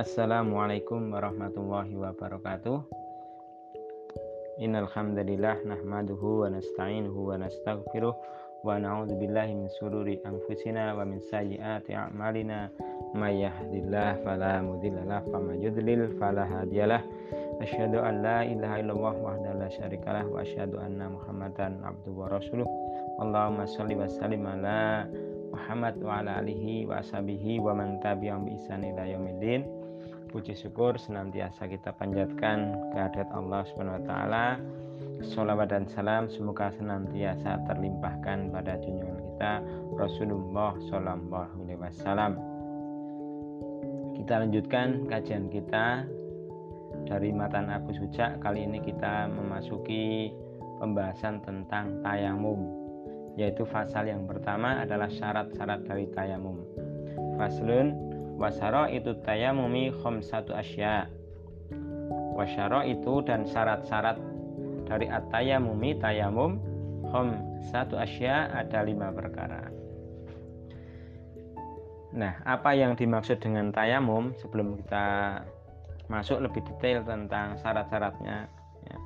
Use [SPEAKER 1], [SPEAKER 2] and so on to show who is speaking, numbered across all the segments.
[SPEAKER 1] Assalamualaikum warahmatullahi wabarakatuh. Innal hamdalillah nahmaduhu wa nasta'inuhu wa nastaghfiruh wa na'udzu billahi min sururi anfusina wa min sayyiati a'malina may yahdihillahu fala mudhillalah wa may yudlil fala hadiyalah. Asyhadu an la ilaha illallah wahdahu la syarikalah wa asyhadu anna Muhammadan abduhu wa rasuluh. Allahumma shalli wa sallim ala Muhammad wa ala alihi wa ashabihi wa man tabi'ahum bi ihsan ila yaumiddin. Puji syukur senantiasa kita panjatkan kehadirat Allah Subhanahu wa taala. Salawat dan salam semoga senantiasa terlimpahkan pada junjungan kita Rasulullah sallallahu alaihi wasallam. Kita lanjutkan kajian kita dari matan Abu Suja. Kali ini kita memasuki pembahasan tentang tayamum yaitu pasal yang pertama adalah syarat-syarat dari tayamum. Faslun wasara itu tayamumi satu asya wasyara itu dan syarat-syarat dari at-tayamumi tayamum satu asya ada lima perkara Nah, apa yang dimaksud dengan tayamum sebelum kita masuk lebih detail tentang syarat-syaratnya? Ya.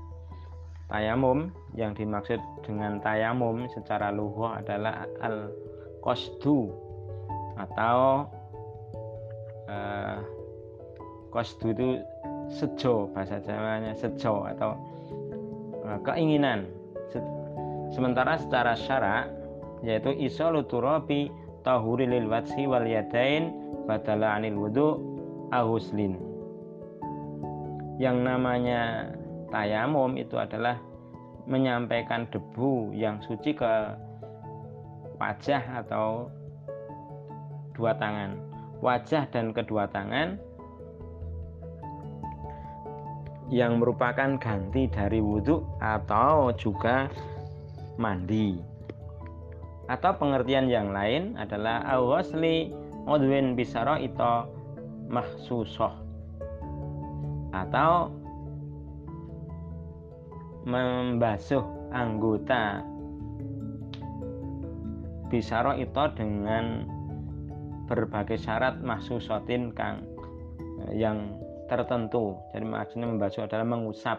[SPEAKER 1] Tayamum yang dimaksud dengan tayamum secara luhur adalah al-qasdu atau uh, itu sejo bahasa Jawanya sejo atau uh, keinginan. Sementara secara syarak yaitu isolu tahuri lil watsi wal yadain badala anil wudu ahuslin. Yang namanya tayamum itu adalah menyampaikan debu yang suci ke wajah atau dua tangan wajah dan kedua tangan yang merupakan ganti dari wudhu atau juga mandi. Atau pengertian yang lain adalah awasli udwin bisaro ito mahsusoh. Atau membasuh anggota bisaro itu dengan berbagai syarat mahsusotin kang eh, yang tertentu. Jadi maksudnya membasuh adalah mengusap.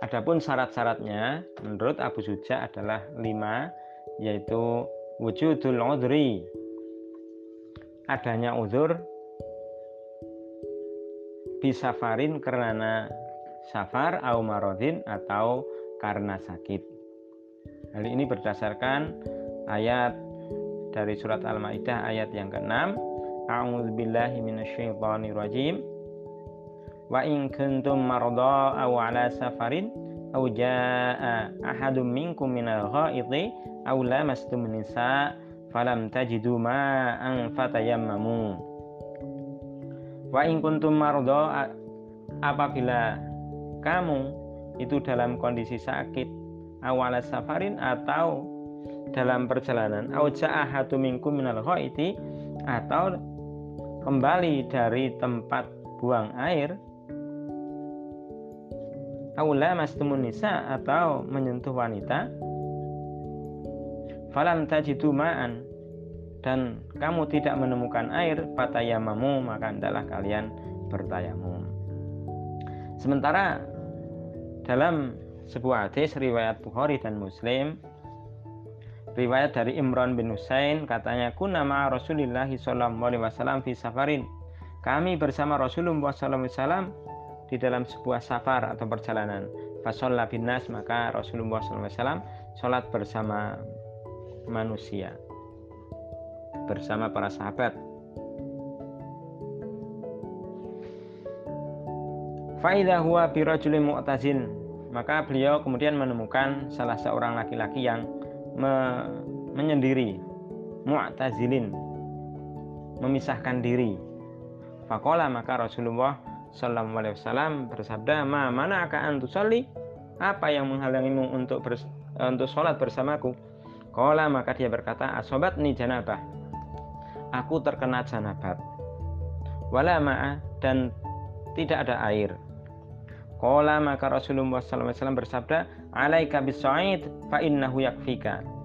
[SPEAKER 1] Adapun syarat-syaratnya menurut Abu Suja adalah lima yaitu wujudul udri. Adanya uzur bisafarin karena safar au marodin atau karena sakit Hal ini berdasarkan ayat dari surat Al-Maidah ayat yang ke-6. A'udzubillahi minasyaitonirrajim. Wa in kuntum marda aw ala safarin aw jaa ahadum minkum minal ghaiti aw lamastum nisa falam tajidu ma'an fatayammamu. Wa in kuntum marda apabila kamu itu dalam kondisi sakit awal safarin atau dalam perjalanan. Atau kembali dari tempat buang air. Aula mastumun nisa atau menyentuh wanita. Falam tajidu ma'an. Dan kamu tidak menemukan air fatayamamu maka adalah kalian bertayamum. Sementara dalam sebuah hadis riwayat Bukhari dan Muslim. Riwayat dari Imran bin Husain katanya kunama Rasulullah sallallahu alaihi wasallam fi safarin. Kami bersama Rasulullah sallallahu alaihi wasallam di dalam sebuah safar atau perjalanan. Fasolla bin nas maka Rasulullah sallallahu alaihi wasallam salat bersama manusia bersama para sahabat. Faidah huwa birajulin mu'tazin maka beliau kemudian menemukan salah seorang laki-laki yang me menyendiri mu'tazilin memisahkan diri. Fakola maka Rasulullah Sallallahu Alaihi Wasallam bersabda ma mana akan tusalli? Apa yang menghalangimu untuk bers, untuk sholat bersamaku? Kola maka dia berkata asobat ni janabah. Aku terkena janabat wala ma'a dan tidak ada air Qala maka Rasulullah SAW bersabda, "Alaika bisaid fa innahu yakfika."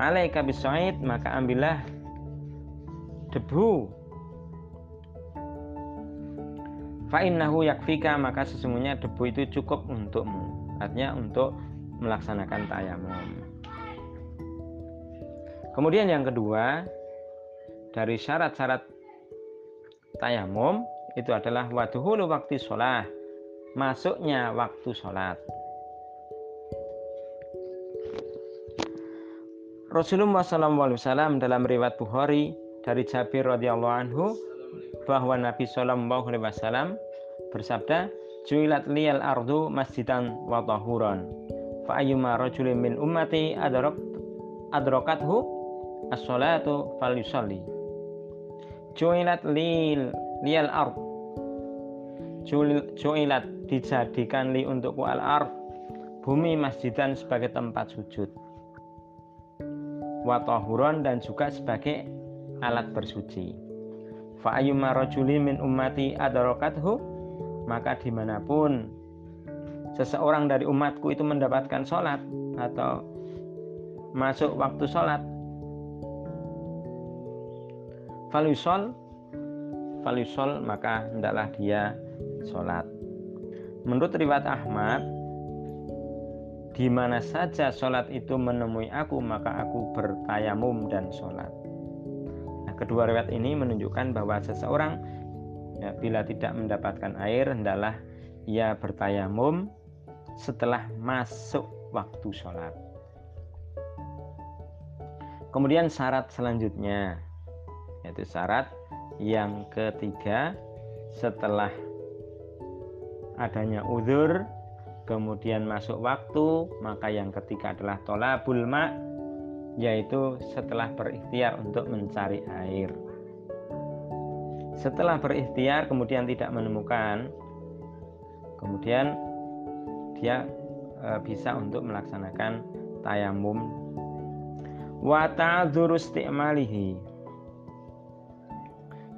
[SPEAKER 1] alaika bisaid maka ambillah debu. Fa'innahu yakfika maka sesungguhnya debu itu cukup untukmu. Artinya untuk melaksanakan tayamum. Kemudian yang kedua dari syarat-syarat tayamum itu adalah waduhulu waktu sholat. Masuknya waktu sholat. Rasulullah SAW dalam riwayat Bukhari dari Jabir radhiyallahu anhu bahwa Nabi Shallallahu alaihi wasallam bersabda Juilat liyal ardu masjidan wa tahuran. Fa ayyuma rajulin min ummati adrak adrakathu as-salatu falyusalli. Juilat lil liyal ard Juilat dijadikan li untukku al ard bumi masjidan sebagai tempat sujud watahuron dan juga sebagai alat bersuci. Rajuli min ummati adarokathu maka di mana pun seseorang dari umatku itu mendapatkan sholat atau masuk waktu sholat falusol falusol maka hendaklah dia sholat menurut riwayat Ahmad di mana saja sholat itu menemui aku, maka aku bertayamum dan sholat. Nah, kedua riwayat ini menunjukkan bahwa seseorang ya, bila tidak mendapatkan air, hendaklah ia bertayamum setelah masuk waktu sholat. Kemudian syarat selanjutnya, yaitu syarat yang ketiga setelah adanya uzur kemudian masuk waktu maka yang ketiga adalah tolabul ma yaitu setelah berikhtiar untuk mencari air. Setelah berikhtiar kemudian tidak menemukan kemudian dia e, bisa untuk melaksanakan tayamum. Wa ta'dzuru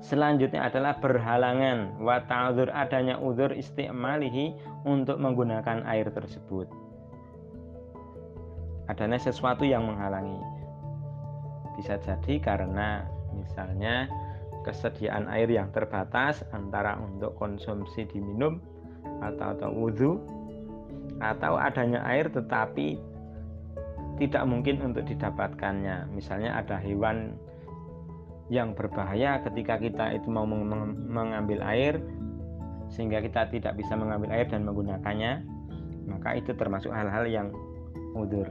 [SPEAKER 1] Selanjutnya adalah berhalangan wa ta'dzur adanya udzur istimalihi untuk menggunakan air tersebut. Adanya sesuatu yang menghalangi. Bisa jadi karena misalnya kesediaan air yang terbatas antara untuk konsumsi diminum atau atau wudhu atau adanya air tetapi tidak mungkin untuk didapatkannya. Misalnya ada hewan yang berbahaya ketika kita itu mau mengambil air sehingga kita tidak bisa mengambil air dan menggunakannya maka itu termasuk hal-hal yang udur.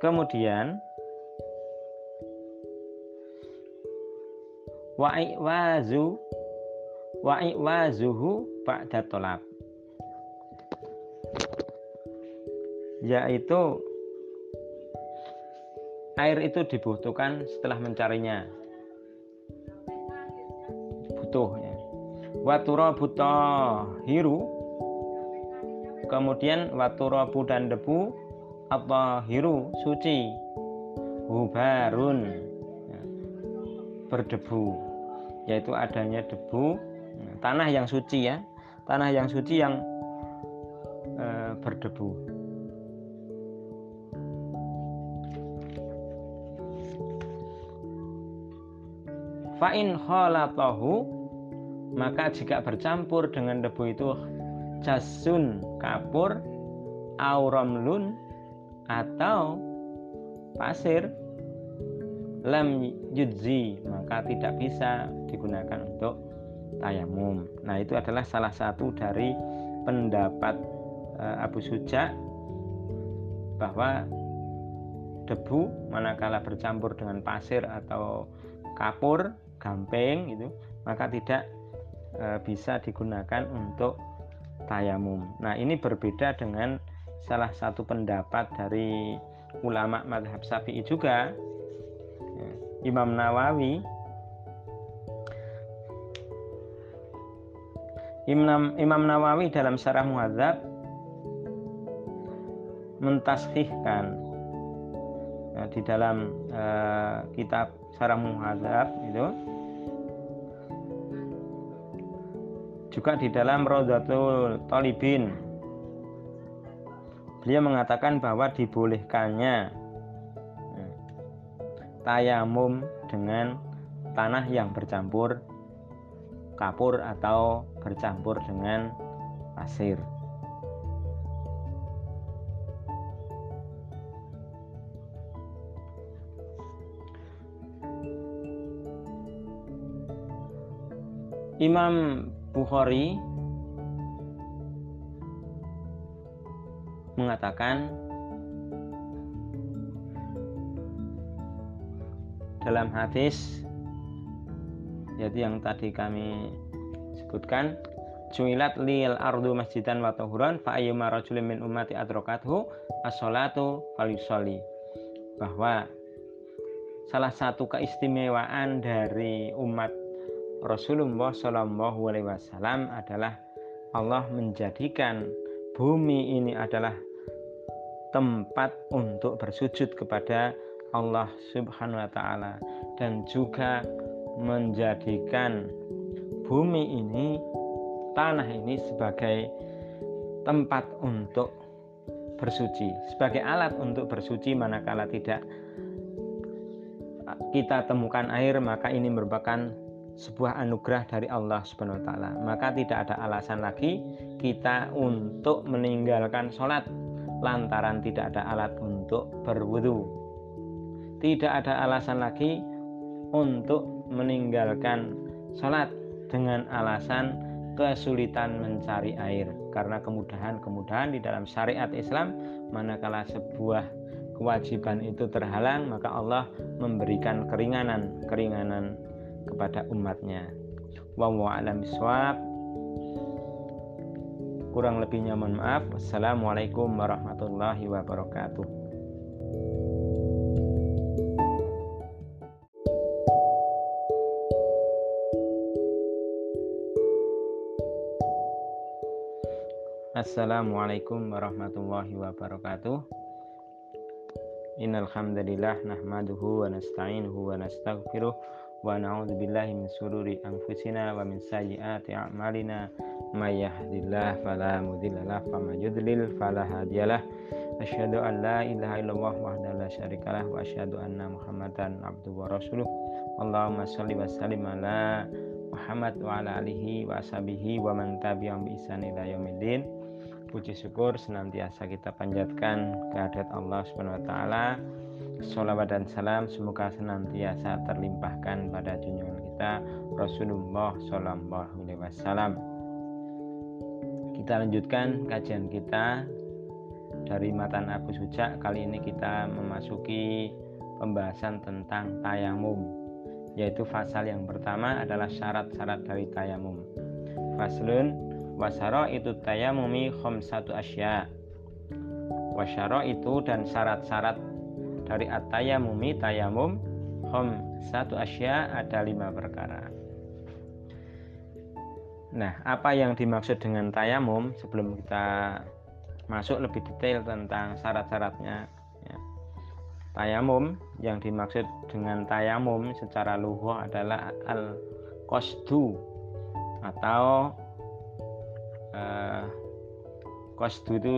[SPEAKER 1] Kemudian wa'iwazu wa'iwazuhu ba'da tolab yaitu air itu dibutuhkan setelah mencarinya. Butuh ya. watura butoh hiru kemudian waturabu dan debu. Atau hiru suci. Hubarun. Ya. berdebu. Yaitu adanya debu. Tanah yang suci ya. Tanah yang suci yang e, berdebu Fa'in khalatahu maka jika bercampur dengan debu itu jasun kapur auramlun atau pasir lam yudzi maka tidak bisa digunakan untuk tayamum. Nah, itu adalah salah satu dari pendapat uh, Abu Suja bahwa debu manakala bercampur dengan pasir atau kapur gamping gitu maka tidak e, bisa digunakan untuk tayamum. Nah, ini berbeda dengan salah satu pendapat dari ulama madhab Syafi'i juga ya, Imam Nawawi Imam, Imam Nawawi dalam syarah muhadzab mentaskhihkan ya, di dalam uh, kitab syarah muhadzab itu juga di dalam Rodatul Talibin beliau mengatakan bahwa dibolehkannya eh, tayamum dengan tanah yang bercampur kapur atau bercampur dengan pasir. Imam Bukhari mengatakan dalam hadis yaitu yang tadi kami sebutkan Juilat lil ardu masjidan wa tahuran fa ayyuma rajulin min ummati adrokathu as-salatu falyusolli bahwa salah satu keistimewaan dari umat Rasulullah Shallallahu Alaihi Wasallam adalah Allah menjadikan bumi ini adalah tempat untuk bersujud kepada Allah Subhanahu wa taala dan juga menjadikan bumi ini tanah ini sebagai tempat untuk bersuci, sebagai alat untuk bersuci manakala tidak kita temukan air maka ini merupakan sebuah anugerah dari Allah Subhanahu wa taala. Maka tidak ada alasan lagi kita untuk meninggalkan sholat lantaran tidak ada alat untuk berwudu. Tidak ada alasan lagi untuk meninggalkan sholat dengan alasan kesulitan mencari air karena kemudahan-kemudahan di dalam syariat Islam manakala sebuah kewajiban itu terhalang maka Allah memberikan keringanan keringanan kepada umatnya. Wallahu a'lam bishawab. Kurang lebihnya mohon maaf. Wassalamualaikum warahmatullahi wabarakatuh. Assalamualaikum warahmatullahi wabarakatuh. Innal hamdalillah nahmaduhu wa nasta'inuhu wa nastaghfiruh na'udzu billahi min sururi anfusina wa min sayyiati a'malina. May yahdihillahu fala mudhillalah wa may yudlil fala hadiyalah asyhadu an la ilaha illallah wahdahu la syarikalah wa asyhadu anna muhammadan abduhu wa rasuluh. Allahumma shalli wa sallim ala Muhammad wa ala alihi wa ashabihi wa man tabi'ahum bi ihsan ila yaumiddin. Puji syukur senantiasa kita panjatkan kehadirat Allah Subhanahu wa taala Salawat dan salam semoga senantiasa terlimpahkan pada junjungan kita Rasulullah Sallallahu Alaihi Wasallam. Kita lanjutkan kajian kita dari matan Abu Suja. Kali ini kita memasuki pembahasan tentang tayamum, yaitu pasal yang pertama adalah syarat-syarat dari tayamum. Faslun wasaro itu tayamumi satu asya. Wasyaro itu dan syarat-syarat dari at-tayamumi tayamum hom satu asya ada lima perkara. Nah, apa yang dimaksud dengan tayamum sebelum kita masuk lebih detail tentang syarat-syaratnya ya. Tayamum yang dimaksud dengan tayamum secara luhur adalah al kosdu atau uh, kosdu itu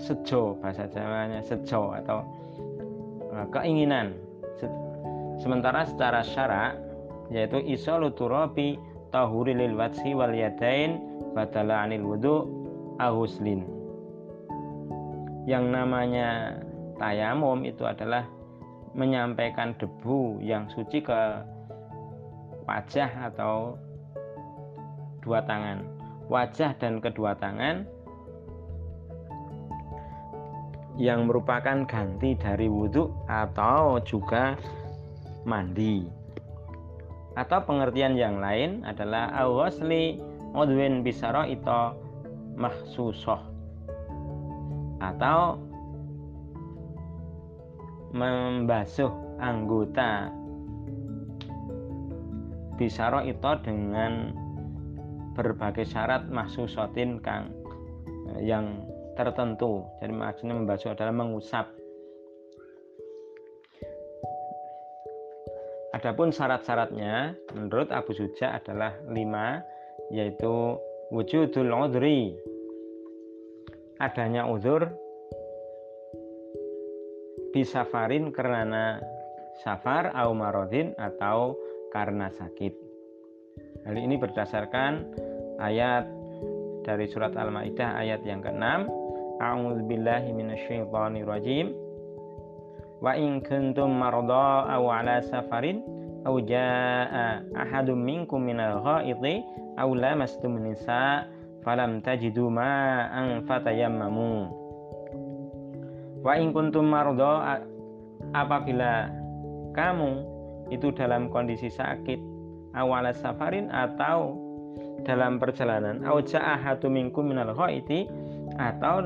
[SPEAKER 1] sejo bahasa Jawanya sejo atau Eh, keinginan. Sementara secara syarak yaitu isolu turabi tahuri lil watsi wal yadain badala anil wudu ahuslin. Yang namanya tayamum itu adalah menyampaikan debu yang suci ke wajah atau dua tangan. Wajah dan kedua tangan yang merupakan ganti dari wudhu atau juga mandi. Atau pengertian yang lain adalah awasli udwin bisaro itu mahsusoh atau membasuh anggota bisaro itu dengan berbagai syarat mahsusotin kang yang tertentu. Jadi maksudnya membasuh adalah mengusap. Adapun syarat-syaratnya menurut Abu Suja adalah lima, yaitu wujudul udri, adanya uzur, bisafarin karena safar au marodin atau karena sakit. Hal ini berdasarkan ayat dari surat Al-Maidah ayat yang ke-6. A'udzubillahi minasyaitonirrajim. Wa in kuntum marda aw ala safarin aw jaa ahadum minkum minal ghaidhi aw lamastum nisa falam tajidu ma'an fatayammamu. Wa in kuntum marda apabila kamu itu dalam kondisi sakit awal safarin atau dalam perjalanan au ja'ahatu minkum minal atau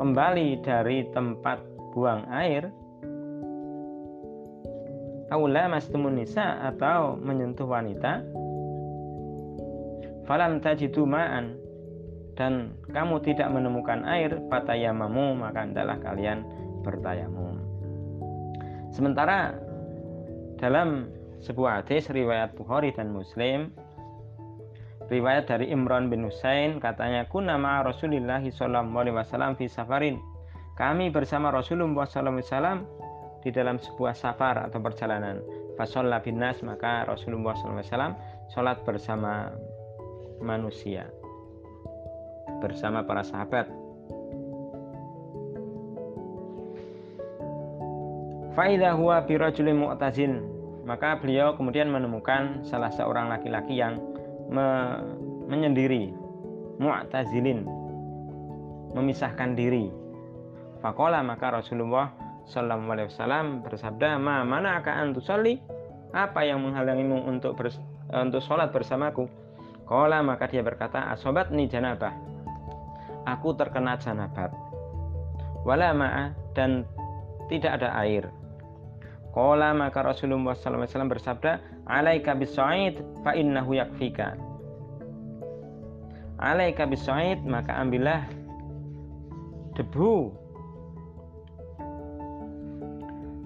[SPEAKER 1] kembali dari tempat buang air. Aula mastumun nisa atau menyentuh wanita. Falam tajidu ma'an. Dan kamu tidak menemukan air fatayamamu maka hendaklah kalian bertayamum. Sementara dalam sebuah hadis riwayat Bukhari dan Muslim riwayat dari Imran bin Husain katanya kunama Rasulullah sallallahu alaihi wasallam fi safarin. Kami bersama Rasulullah sallallahu alaihi wasallam di dalam sebuah safar atau perjalanan. Fasolla bin nas maka Rasulullah sallallahu alaihi wasallam salat bersama manusia bersama para sahabat. Faidah huwa mu'tazin maka beliau kemudian menemukan salah seorang laki-laki yang me menyendiri mu'tazilin memisahkan diri. Fakola maka Rasulullah Sallallahu Alaihi Wasallam bersabda ma mana akan tusalli? Apa yang menghalangimu untuk bers untuk sholat bersamaku? Kola maka dia berkata asobat ni janabah. Aku terkena janabat. Wala ma'a dan tidak ada air. Qala maka Rasulullah SAW bersabda, "Alaika bisaid fa innahu yakfika." Alaika bisaid maka ambillah debu.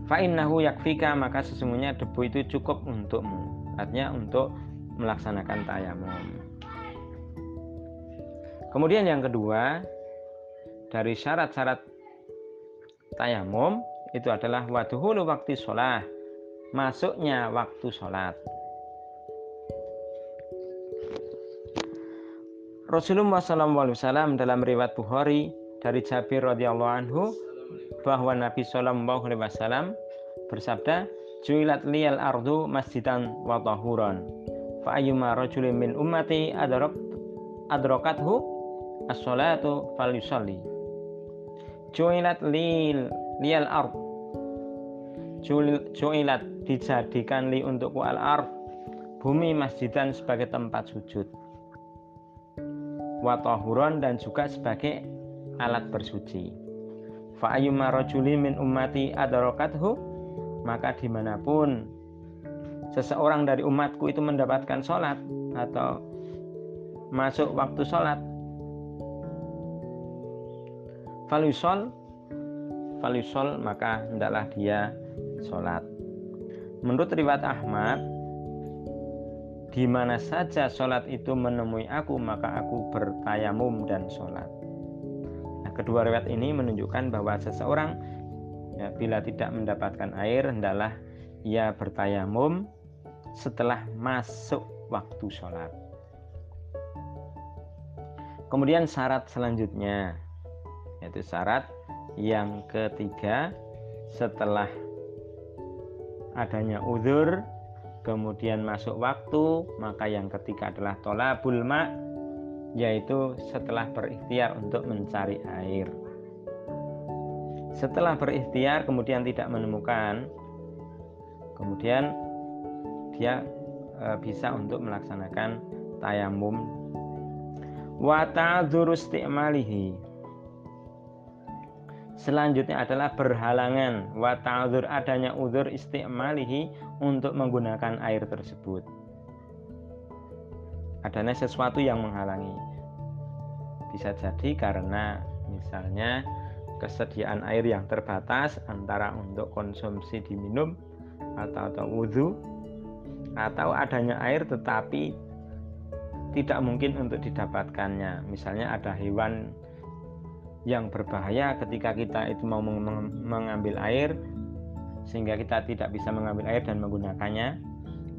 [SPEAKER 1] Fa innahu yakfika maka sesungguhnya debu itu cukup untukmu. Artinya untuk melaksanakan tayamum. Kemudian yang kedua dari syarat-syarat tayamum itu adalah waduhulu waktu sholat masuknya waktu sholat. Rasulullah SAW dalam riwayat Bukhari dari Jabir radhiyallahu anhu bahwa Nabi Shallallahu alaihi wasallam bersabda juilat liyal ardu masjidan wa tahuran fa ayyuma rajulin min ummati adrak adrakathu as-salatu falyusalli. Juilat lil liyal ard. Ju'ilat dijadikan li untukku al ard bumi masjidan sebagai tempat sujud watahuron dan juga sebagai alat bersuci fa min ummati adarokathu maka di mana pun seseorang dari umatku itu mendapatkan sholat atau masuk waktu sholat falusol falusol maka hendaklah dia sholat. Menurut riwayat Ahmad, di mana saja sholat itu menemui aku, maka aku bertayamum dan sholat. Nah, kedua riwayat ini menunjukkan bahwa seseorang ya, bila tidak mendapatkan air, hendaklah ia bertayamum setelah masuk waktu sholat. Kemudian syarat selanjutnya, yaitu syarat yang ketiga setelah adanya uzur kemudian masuk waktu maka yang ketiga adalah tolabul ma yaitu setelah berikhtiar untuk mencari air. Setelah berikhtiar kemudian tidak menemukan kemudian dia e, bisa untuk melaksanakan tayamum. Wa ta'dzuru Selanjutnya adalah berhalangan wa ta'dzur adanya udzur istimalihi untuk menggunakan air tersebut. Adanya sesuatu yang menghalangi. Bisa jadi karena misalnya kesediaan air yang terbatas antara untuk konsumsi diminum atau atau wudhu atau adanya air tetapi tidak mungkin untuk didapatkannya. Misalnya ada hewan yang berbahaya ketika kita itu mau mengambil air sehingga kita tidak bisa mengambil air dan menggunakannya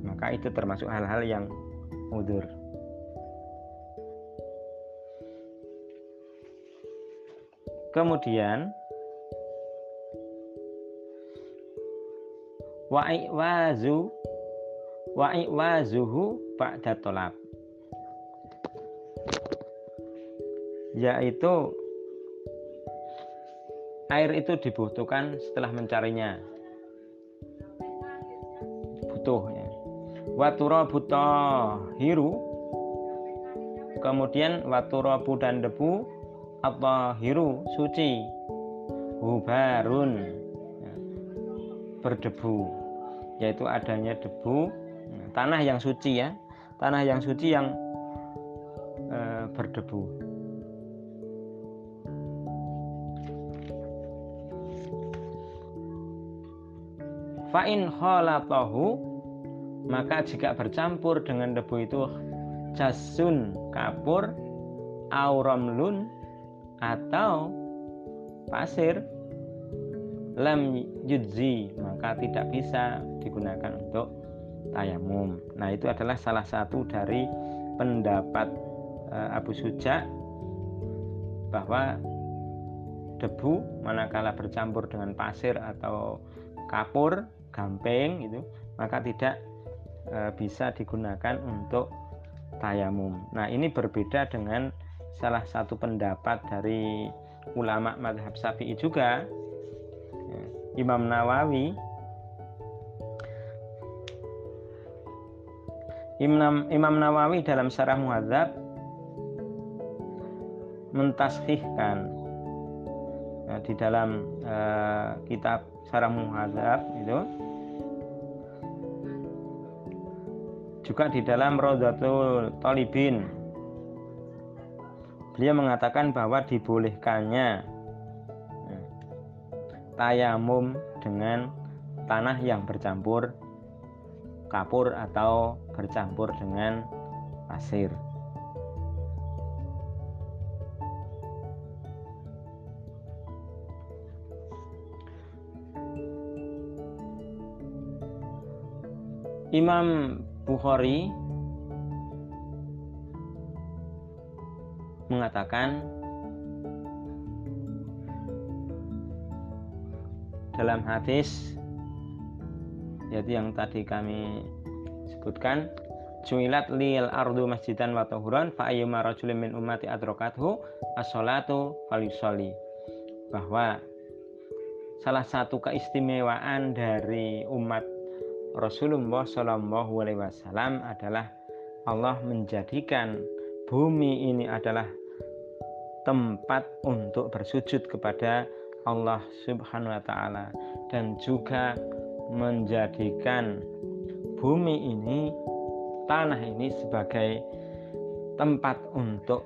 [SPEAKER 1] maka itu termasuk hal-hal yang udur. Kemudian wa'iwazu wa'iwazuhu ba'da tolab yaitu air itu dibutuhkan setelah mencarinya. Butuh ya. Watura buta hiru kemudian waturabu dan debu atau hiru suci. Hubarun. Ya, berdebu yaitu adanya debu. Tanah yang suci ya. Tanah yang suci yang e, berdebu Fa'in khalatahu maka jika bercampur dengan debu itu jasun kapur auramlun atau pasir lam yudzi maka tidak bisa digunakan untuk tayamum. Nah, itu adalah salah satu dari pendapat e, Abu Suja bahwa debu manakala bercampur dengan pasir atau kapur gamping gitu maka tidak e, bisa digunakan untuk tayamum. Nah, ini berbeda dengan salah satu pendapat dari ulama madhab syafi'i juga ya, Imam Nawawi Imam, Imam Nawawi dalam syarah muhadzab mentaskhihkan nah, di dalam uh, kitab syarah muhadzab itu juga di dalam Rodatul Talibin beliau mengatakan bahwa dibolehkannya ya, tayamum dengan tanah yang bercampur kapur atau bercampur dengan pasir. Imam Bukhari mengatakan dalam hadis yaitu yang tadi kami sebutkan Juilat lil ardu masjidan wa tahuran fa ayyuma rajulin min ummati adrokathu as-salatu falyusalli. Bahwa salah satu keistimewaan dari umat Rasulullah Shallallahu Alaihi Wasallam adalah Allah menjadikan bumi ini adalah tempat untuk bersujud kepada Allah Subhanahu wa taala dan juga menjadikan bumi ini tanah ini sebagai tempat untuk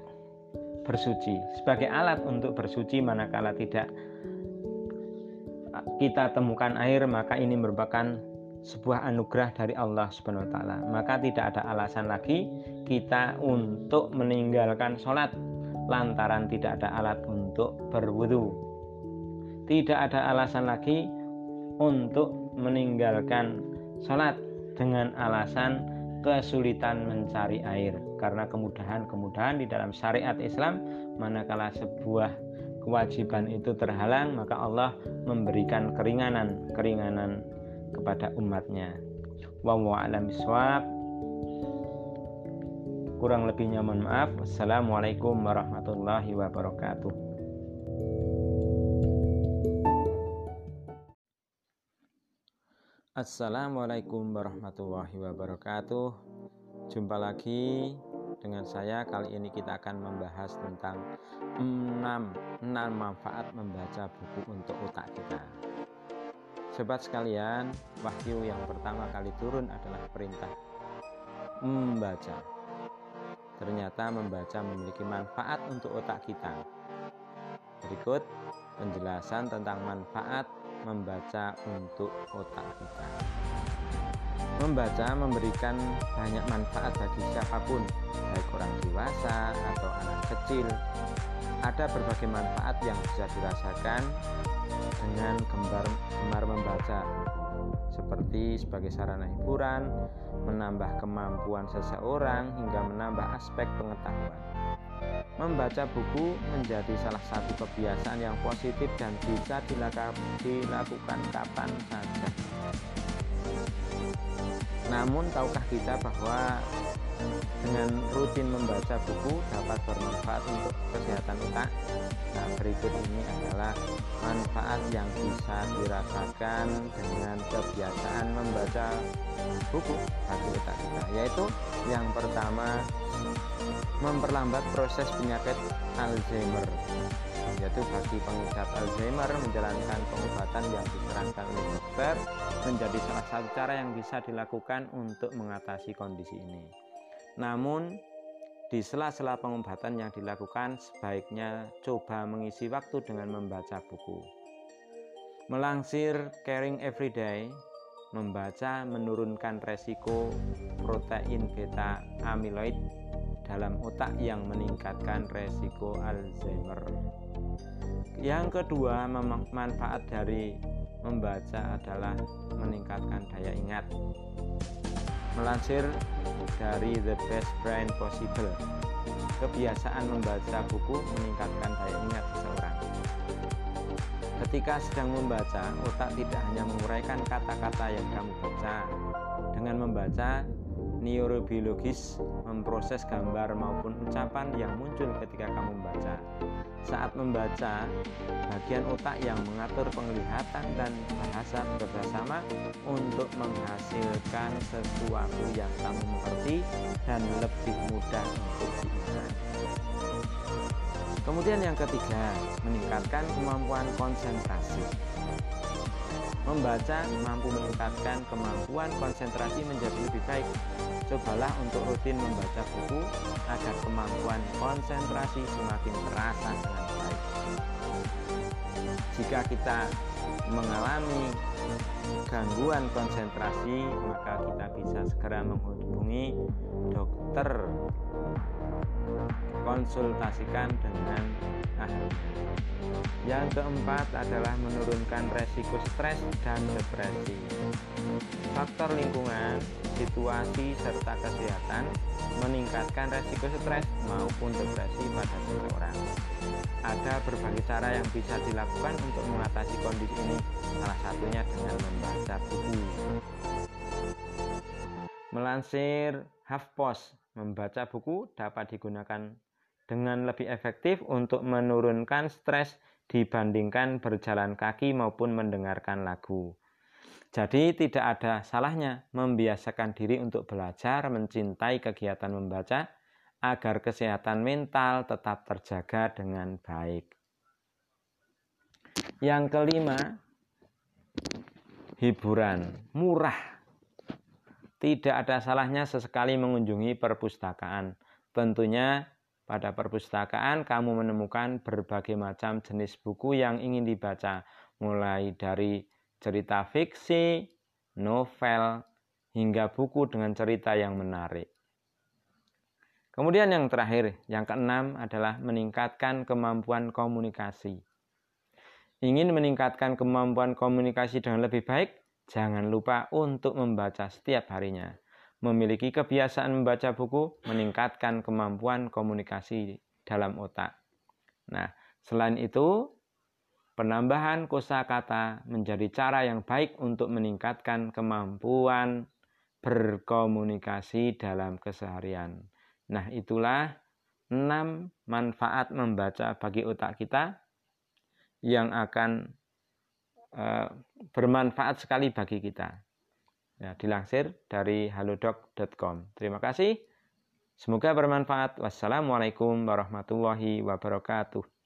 [SPEAKER 1] bersuci, sebagai alat untuk bersuci manakala tidak kita temukan air maka ini merupakan sebuah anugerah dari Allah Subhanahu wa taala. Maka tidak ada alasan lagi kita untuk meninggalkan sholat lantaran tidak ada alat untuk berwudu. Tidak ada alasan lagi untuk meninggalkan sholat dengan alasan kesulitan mencari air karena kemudahan-kemudahan di dalam syariat Islam manakala sebuah kewajiban itu terhalang maka Allah memberikan keringanan-keringanan kepada umatnya. Wallahu biswab kurang lebihnya mohon maaf. Assalamualaikum warahmatullahi wabarakatuh. Assalamualaikum warahmatullahi wabarakatuh. Jumpa lagi dengan saya. Kali ini kita akan membahas tentang 6, 6 manfaat membaca buku untuk otak kita Sobat sekalian, wahyu yang pertama kali turun adalah perintah membaca. Ternyata membaca memiliki manfaat untuk otak kita. Berikut penjelasan tentang manfaat membaca untuk otak kita. Membaca memberikan banyak manfaat bagi siapa pun, baik orang dewasa atau anak kecil. Ada berbagai manfaat yang bisa dirasakan dengan gemar, gemar membaca, seperti sebagai sarana hiburan, menambah kemampuan seseorang, hingga menambah aspek pengetahuan. Membaca buku menjadi salah satu kebiasaan yang positif dan bisa dilakukan kapan saja. Namun tahukah kita bahwa dengan rutin membaca buku dapat bermanfaat untuk kesehatan otak? Nah, berikut ini adalah manfaat yang bisa dirasakan dengan kebiasaan membaca buku bagi otak kita, yaitu yang pertama memperlambat proses penyakit Alzheimer yaitu bagi pengidap Alzheimer menjalankan pengobatan yang disarankan oleh dokter menjadi salah satu cara yang bisa dilakukan untuk mengatasi kondisi ini. Namun di sela-sela pengobatan yang dilakukan sebaiknya coba mengisi waktu dengan membaca buku. Melangsir Caring Everyday, membaca menurunkan resiko protein beta amyloid dalam otak yang meningkatkan resiko Alzheimer. Yang kedua, manfaat dari membaca adalah meningkatkan daya ingat. Melansir dari The Best Brain Possible, kebiasaan membaca buku meningkatkan daya ingat seseorang. Ketika sedang membaca, otak tidak hanya menguraikan kata-kata yang kamu baca. Dengan membaca, neurobiologis memproses gambar maupun ucapan yang muncul ketika kamu membaca. Saat membaca, bagian otak yang mengatur penglihatan dan bahasa bekerjasama untuk menghasilkan sesuatu yang kamu mengerti dan lebih mudah untuk diingat. Kemudian yang ketiga, meningkatkan kemampuan konsentrasi. Membaca mampu meningkatkan kemampuan konsentrasi menjadi lebih baik. Cobalah untuk rutin membaca buku agar kemampuan konsentrasi semakin terasa dengan baik. Jika kita mengalami gangguan konsentrasi, maka kita bisa segera menghubungi dokter. Konsultasikan dengan ahli. Yang keempat adalah menurunkan resiko stres dan depresi. Faktor lingkungan, situasi, serta kesehatan meningkatkan resiko stres maupun depresi pada seseorang. Ada berbagai cara yang bisa dilakukan untuk mengatasi kondisi ini, salah satunya dengan membaca buku. Melansir HuffPost, membaca buku dapat digunakan dengan lebih efektif untuk menurunkan stres dibandingkan berjalan kaki maupun mendengarkan lagu. Jadi tidak ada salahnya membiasakan diri untuk belajar mencintai kegiatan membaca agar kesehatan mental tetap terjaga dengan baik. Yang kelima, hiburan murah. Tidak ada salahnya sesekali mengunjungi perpustakaan. Tentunya pada perpustakaan, kamu menemukan berbagai macam jenis buku yang ingin dibaca, mulai dari cerita fiksi, novel, hingga buku dengan cerita yang menarik. Kemudian yang terakhir, yang keenam adalah meningkatkan kemampuan komunikasi. Ingin meningkatkan kemampuan komunikasi dengan lebih baik? Jangan lupa untuk membaca setiap harinya memiliki kebiasaan membaca buku meningkatkan kemampuan komunikasi dalam otak. Nah, selain itu, penambahan kosakata menjadi cara yang baik untuk meningkatkan kemampuan berkomunikasi dalam keseharian. Nah, itulah enam manfaat membaca bagi otak kita yang akan uh, bermanfaat sekali bagi kita. Ya, dilansir dari halodoc.com. Terima kasih. Semoga bermanfaat. Wassalamualaikum warahmatullahi wabarakatuh.